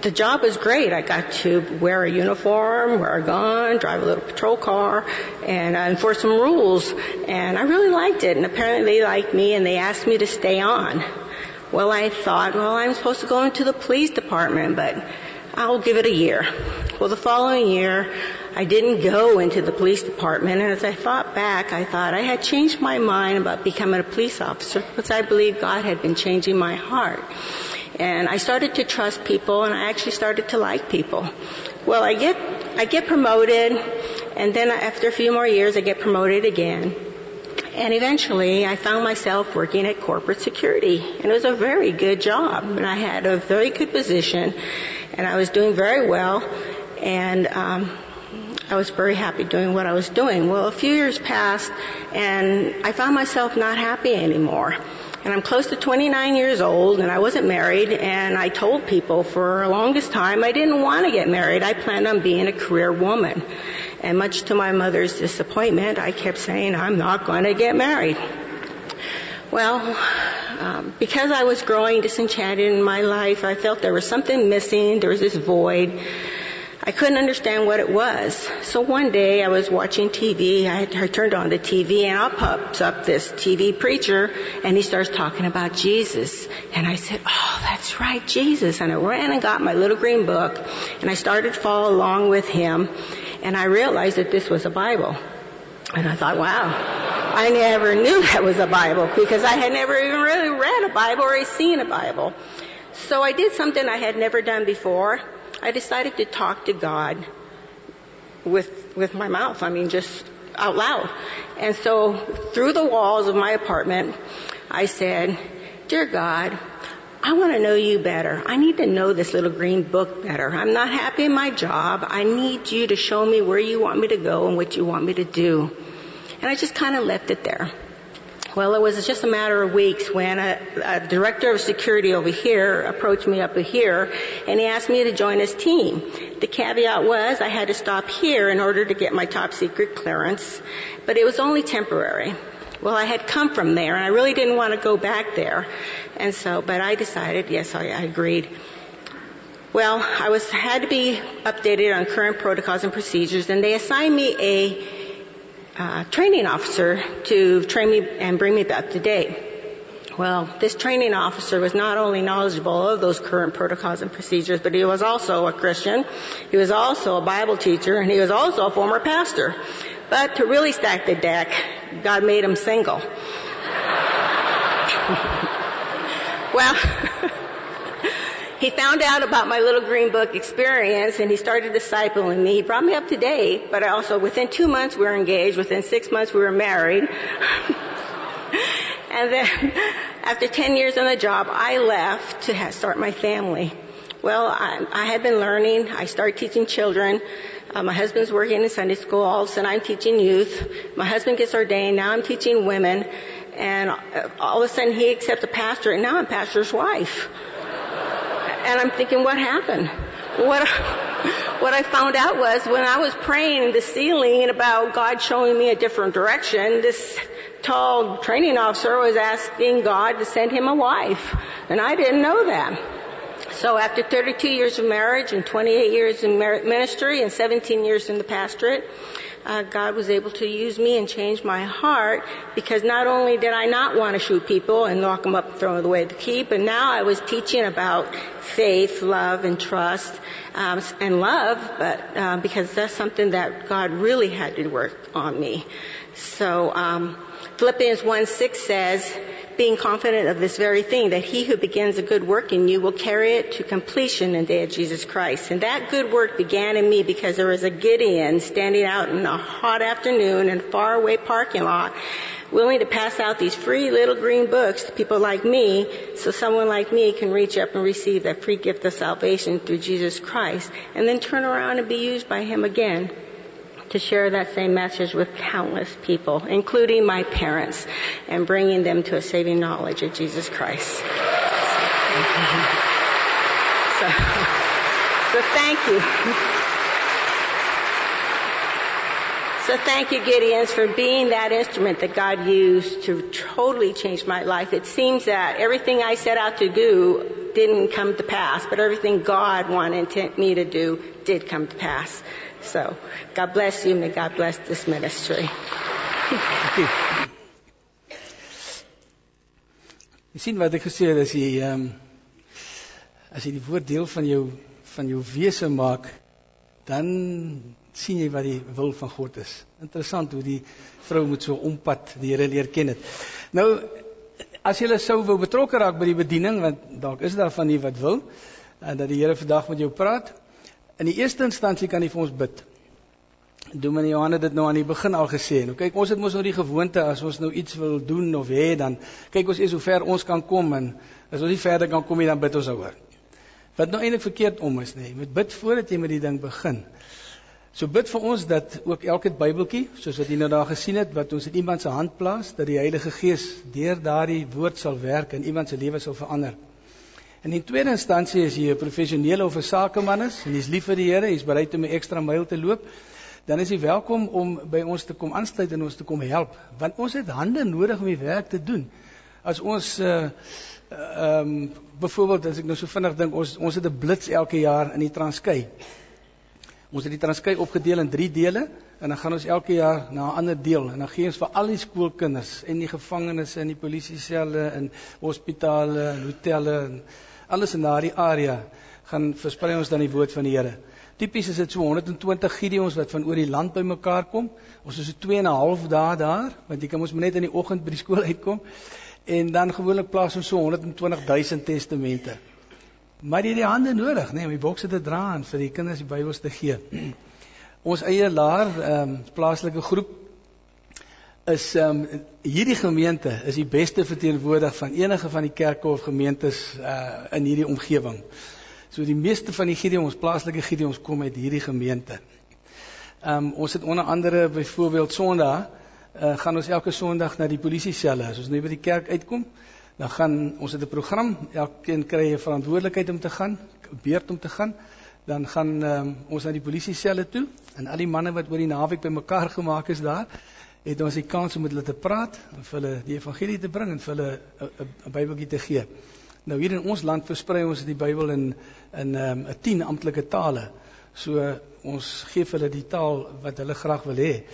the job was great. I got to wear a uniform, wear a gun, drive a little patrol car, and uh, enforce some rules. And I really liked it. And apparently they liked me, and they asked me to stay on. Well, I thought, well, I'm supposed to go into the police department, but I'll give it a year. Well, the following year, I didn't go into the police department, and as I thought back, I thought I had changed my mind about becoming a police officer because I believe God had been changing my heart. And I started to trust people, and I actually started to like people. Well, I get I get promoted, and then after a few more years, I get promoted again. And eventually I found myself working at corporate security. And it was a very good job. And I had a very good position. And I was doing very well. And um, I was very happy doing what I was doing. Well, a few years passed and I found myself not happy anymore. And I'm close to 29 years old and I wasn't married and I told people for the longest time I didn't want to get married. I planned on being a career woman. And much to my mother's disappointment, I kept saying, I'm not going to get married. Well, um, because I was growing disenchanted in my life, I felt there was something missing. There was this void. I couldn't understand what it was. So one day I was watching TV. I, I turned on the TV and up pops up this TV preacher and he starts talking about Jesus. And I said, oh, that's right, Jesus. And I ran and got my little green book and I started to follow along with him and I realized that this was a Bible. And I thought, wow, I never knew [laughs] that was a Bible because I had never even really read a Bible or seen a Bible. So I did something I had never done before. I decided to talk to God with, with my mouth. I mean, just out loud. And so through the walls of my apartment, I said, Dear God, I want to know you better. I need to know this little green book better. I'm not happy in my job. I need you to show me where you want me to go and what you want me to do. And I just kind of left it there. Well, it was just a matter of weeks when a, a, director of security over here approached me up here and he asked me to join his team. The caveat was I had to stop here in order to get my top secret clearance, but it was only temporary. Well, I had come from there and I really didn't want to go back there. And so, but I decided, yes, I, I agreed. Well, I was, had to be updated on current protocols and procedures and they assigned me a uh, training officer to train me and bring me up to date. Well, this training officer was not only knowledgeable of those current protocols and procedures, but he was also a Christian. He was also a Bible teacher and he was also a former pastor. But to really stack the deck, God made him single. [laughs] well, [laughs] he found out about my little green book experience and he started discipling me. He brought me up to date, but I also within two months we were engaged. Within six months we were married. [laughs] and then after 10 years on the job, I left to start my family. Well, I, I had been learning. I started teaching children. Uh, my husband's working in Sunday school. All of a sudden, I'm teaching youth. My husband gets ordained. Now I'm teaching women. And uh, all of a sudden, he accepts a pastor, and now I'm pastor's wife. And I'm thinking, what happened? What, what I found out was when I was praying in the ceiling about God showing me a different direction, this tall training officer was asking God to send him a wife. And I didn't know that. So after 32 years of marriage and 28 years in ministry and 17 years in the pastorate, uh, God was able to use me and change my heart because not only did I not want to shoot people and lock them up and throw away the key, but now I was teaching about faith, love, and trust, um, and love, but uh, because that's something that God really had to work on me. So um, Philippians 1 6 says, being confident of this very thing, that he who begins a good work in you will carry it to completion in the day of Jesus Christ. And that good work began in me because there was a Gideon standing out in a hot afternoon in a faraway parking lot willing to pass out these free little green books to people like me so someone like me can reach up and receive that free gift of salvation through Jesus Christ and then turn around and be used by Him again to share that same message with countless people, including my parents, and bringing them to a saving knowledge of Jesus Christ. So, so thank you. So thank you, Gideons, for being that instrument that God used to totally change my life. It seems that everything I set out to do didn't come to pass, but everything God wanted me to do did come to pass. So, God bless you. May God bless this ministry. [laughs]
Jy sien wat ek gesê het as jy ehm um, as jy die woord deel van jou van jou wese maak, dan sien jy wat die wil van God is. Interessant hoe die vrou moet so ompad die Here leer ken het. Nou as jy sou wou betrokke raak by die bediening want dalk is daar van u wat wil en dat die Here vandag met jou praat. In die eerste instansie kan hy vir ons bid. Dominee Johan het dit nou aan die begin al gesê. Nou kyk, ons het mos nou die gewoonte as ons nou iets wil doen of hê dan kyk ons eers hoe ver ons kan kom en as ons nie verder kan kom nie dan bid ons oor. Wat nou eintlik verkeerd om is, nê. Jy moet bid voordat jy met die ding begin. So bid vir ons dat ook elke Bybeltjie, soos wat jy nou daar gesien het, wat ons in iemand se hand plaas, dat die Heilige Gees deur daardie woord sal werk en iemand se lewe sal verander. En in tweede instansie as jy 'n professionele of 'n sakeman is en jy's lief vir die Here, jy's bereid om 'n ekstra myl te loop, dan is jy welkom om by ons te kom aansluit en ons te kom help, want ons het hande nodig om die werk te doen. As ons uh ehm um, byvoorbeeld as ek nou so vinnig dink, ons ons het 'n blits elke jaar in die Transkei. Ons het die Transkei opgedeel in 3 dele en dan gaan ons elke jaar na 'n ander deel en dan gee ons vir al die skoolkinders en die gevangenes en die polisieselle en hospitale en hotelle en alles in daardie area gaan versprei ons dan die woord van die Here. Tipies is dit so 120 Gideons wat van oor die land bymekaar kom. Ons is so 2 en 'n half dae daar want jy kan ons net in die oggend by die skool uitkom en dan gewoonlik plaas ons so 120 000 testamente. Maar jy het die hande nodig, nê, nee, om die bokse te dra en vir die kinders die Bybels te gee. Ons eie laar ehm um, plaaslike groep is ehm um, hierdie gemeente is die beste verteenwoordig van enige van die kerke of gemeentes uh in hierdie omgewing. So die meeste van die Gideon ons plaaslike Gideons kom uit hierdie gemeente. Ehm um, ons het onder andere byvoorbeeld Sondag uh gaan ons elke Sondag na die polisieselle. As ons nou by die kerk uitkom, dan gaan ons het 'n program, elkeen kry 'n verantwoordelikheid om te gaan, beurt om te gaan. Dan gaan um, ons na die polisie selle toe en al die manne wat oor die naweek bymekaar gemaak is daar, het ons die kans om met hulle te praat, om vir hulle die evangelie te bring en vir hulle 'n Bybeltjie te gee. Nou hier in ons land versprei ons die Bybel in in ehm, 'n um, 10 amptelike tale. So ons gee vir hulle die taal wat hulle graag wil hê.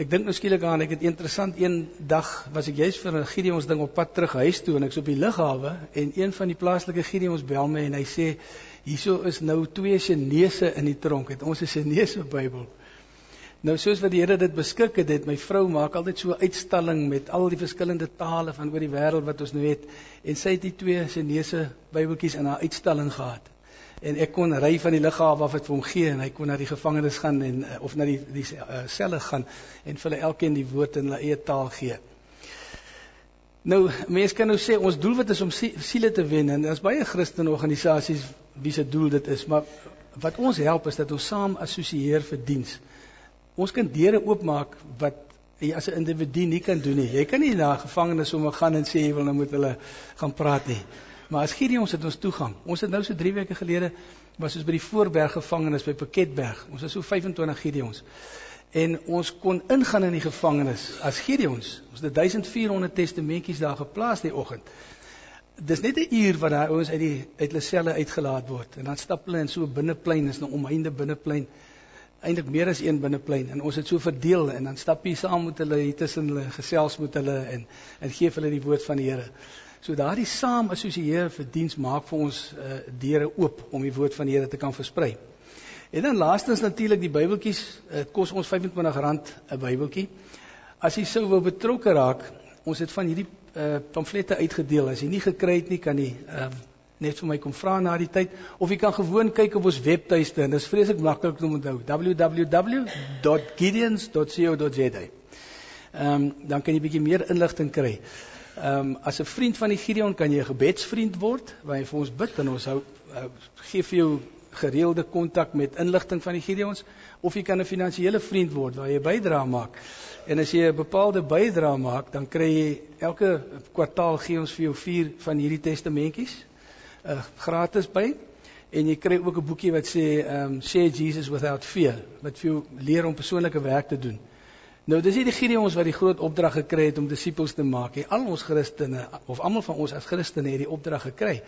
Ek dink nou skielik aan, ek het interessant een dag was ek juist vir 'n Gideons ding op pad terug huis toe en ek's op die lughawe en een van die plaaslike Gideons bel my en hy sê hierso is nou twee Chinese in die tronk. Het ons 'n Chinese Bybel. Nou soos wat die Here dit beskik het, het my vrou maak altyd so 'n uitstalling met al die verskillende tale van oor die wêreld wat ons nou het en sy het die twee Chinese Bybeltjies in haar uitstalling gehad en ek kon ry van die lughawe af het vir hom gee en hy kon na die gevangenes gaan en eh, of na die die uh, selle gaan en vir hulle elkeen die woord in hulle eie taal gee. Nou mense kan nou sê ons doelwit is om siele te wen en daar's baie Christen organisasies wie se doel dit is, maar wat ons help is dat ons saam assosieer vir diens. Ons kan deure oopmaak wat jy as 'n individu nie kan doen nie. Jy kan nie na gevangenes sommer gaan en sê jy wil nou met hulle gaan praat nie. Maar as Gideon ons het ons toegang. Ons het nou so 3 weke gelede was ons by die Voorberg gevangenis by Pakketberg. Ons was so 25 Gideons. En ons kon ingaan in die gevangenis as Gideons. Ons het 1400 testamentjies daar geplaas die oggend. Dis net 'n uur wat daai ouens uit die uit hulle selle uitgelaat word en dan stap hulle in so 'n binneplein, is 'n nou omheinde binneplein. Eintlik meer as een binneplein en ons het so verdeel en dan stap jy saam met hulle hier tussen hulle gesels met hulle en en gee hulle die woord van die Here. So daardie saam assosieer vir diens maak vir ons uh, deure oop om die woord van die Here te kan versprei. En dan laastens natuurlik die Bybeltjies, uh, kos ons R25 'n Bybeltjie. As jy sou wil betrokke raak, ons het van hierdie uh, pamflette uitgedeel. As jy nie gekry het nie, kan jy uh, net vir my kom vra na die tyd of jy kan gewoon kyk op ons webtuiste en dit is vreeslik maklik om te onthou www.gideons.co.za Ehm um, dan kan jy bietjie meer inligting kry. Ehm um, as 'n vriend van die Gideon kan jy 'n gebedsvriend word waar jy vir ons bid en ons hou uh, gee vir jou gereelde kontak met inligting van die Gideons of jy kan 'n finansiële vriend word waar jy bydra maak. En as jy 'n bepaalde bydra maak, dan kry jy elke kwartaal gee ons vir jou vier van hierdie testamentjies uh, gratis by en jy kry ook 'n boekie wat sê um share Jesus without fear wat vir jou leer om persoonlike werk te doen. Nou dis nie die Gideons wat die groot opdrag gekry het om disippels te maak nie. Al ons Christene of almal van ons as Christene het die opdrag gekry.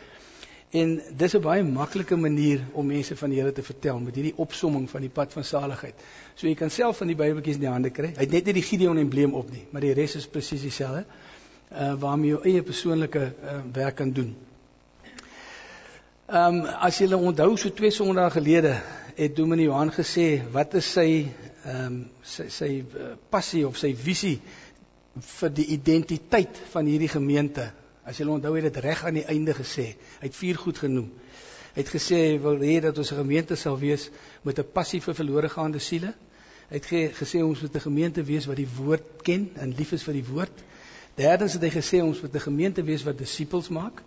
En dis 'n baie maklike manier om mense van die Here te vertel met hierdie opsomming van die pad van saligheid. So jy kan self van die Bybeltjies in die hande kry. Hy het net nie die Gideon embleem op nie, maar die res is presies dieselfde. Uh waarmee jy jou eie persoonlike uh, werk kan doen. Ehm um, as julle onthou so twee sondae gelede het Dominee Johan gesê wat is sy ehm um, sy sy uh, passie of sy visie vir die identiteit van hierdie gemeente. As julle onthou het dit reg aan die einde gesê. Hy het vier goed genoem. Hy het gesê hy wil hê dat ons 'n gemeente sal wees met 'n passie vir verlore gaande siele. Hy het ge, gesê ons moet 'n gemeente wees wat die woord ken en lief is vir die woord. Derdens het hy gesê ons moet 'n gemeente wees wat disippels maak.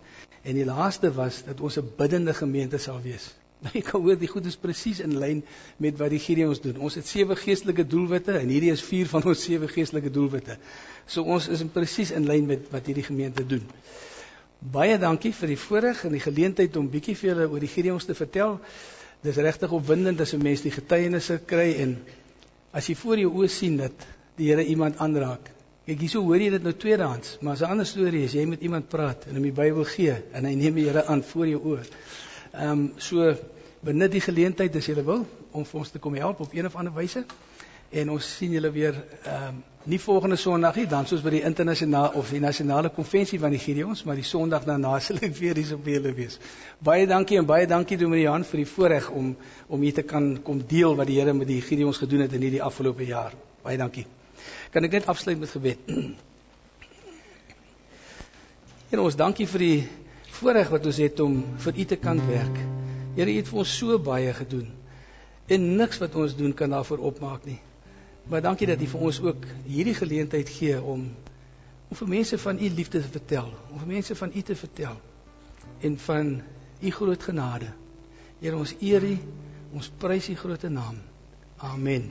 En die laaste was dat ons 'n biddende gemeente sal wees. Nou jy kan hoor die goed is presies in lyn met wat die Gideons doen. Ons het sewe geestelike doelwitte en hierdie is vier van ons sewe geestelike doelwitte. So ons is in presies in lyn met wat hierdie gemeente doen. Baie dankie vir die voorreg en die geleentheid om bietjie vir julle oor die Gideons te vertel. Dis regtig opwindend as 'n mens die getuienisse kry en as jy voor jou oë sien dat die Here iemand aanraak Kyk hierso hoor jy dit nou tweedehands, maar 'n ander storie is jy met iemand praat en hom die Bybel gee en hy neem die Here aan voor jou oë. Ehm um, so benut die geleentheid as jy wil om vir ons te kom help op een of ander wyse. En ons sien julle weer ehm um, nie volgende Sondag nie, dan soos by die internasionale of die nasionale konvensie van die Gideons, maar die Sondag daarna [laughs] sal ek weer hier op julle wees. Baie dankie en baie dankie Dominee Jan vir die voorreg om om hier te kan kom deel wat die Here met die Gideons gedoen het in hierdie afgelope jaar. Baie dankie. Kan ek net afsluit met gebed? [clears throat] Here ons dankie vir die voorreg wat ons het om vir U te kan werk. Here U het vir ons so baie gedoen. En niks wat ons doen kan daarvoor opmaak nie. Maar dankie dat U vir ons ook hierdie geleentheid gee om om vir mense van U liefde te vertel, om vir mense van U te vertel en van U groot genade. Here ons eer U, ons prys U groot naam. Amen.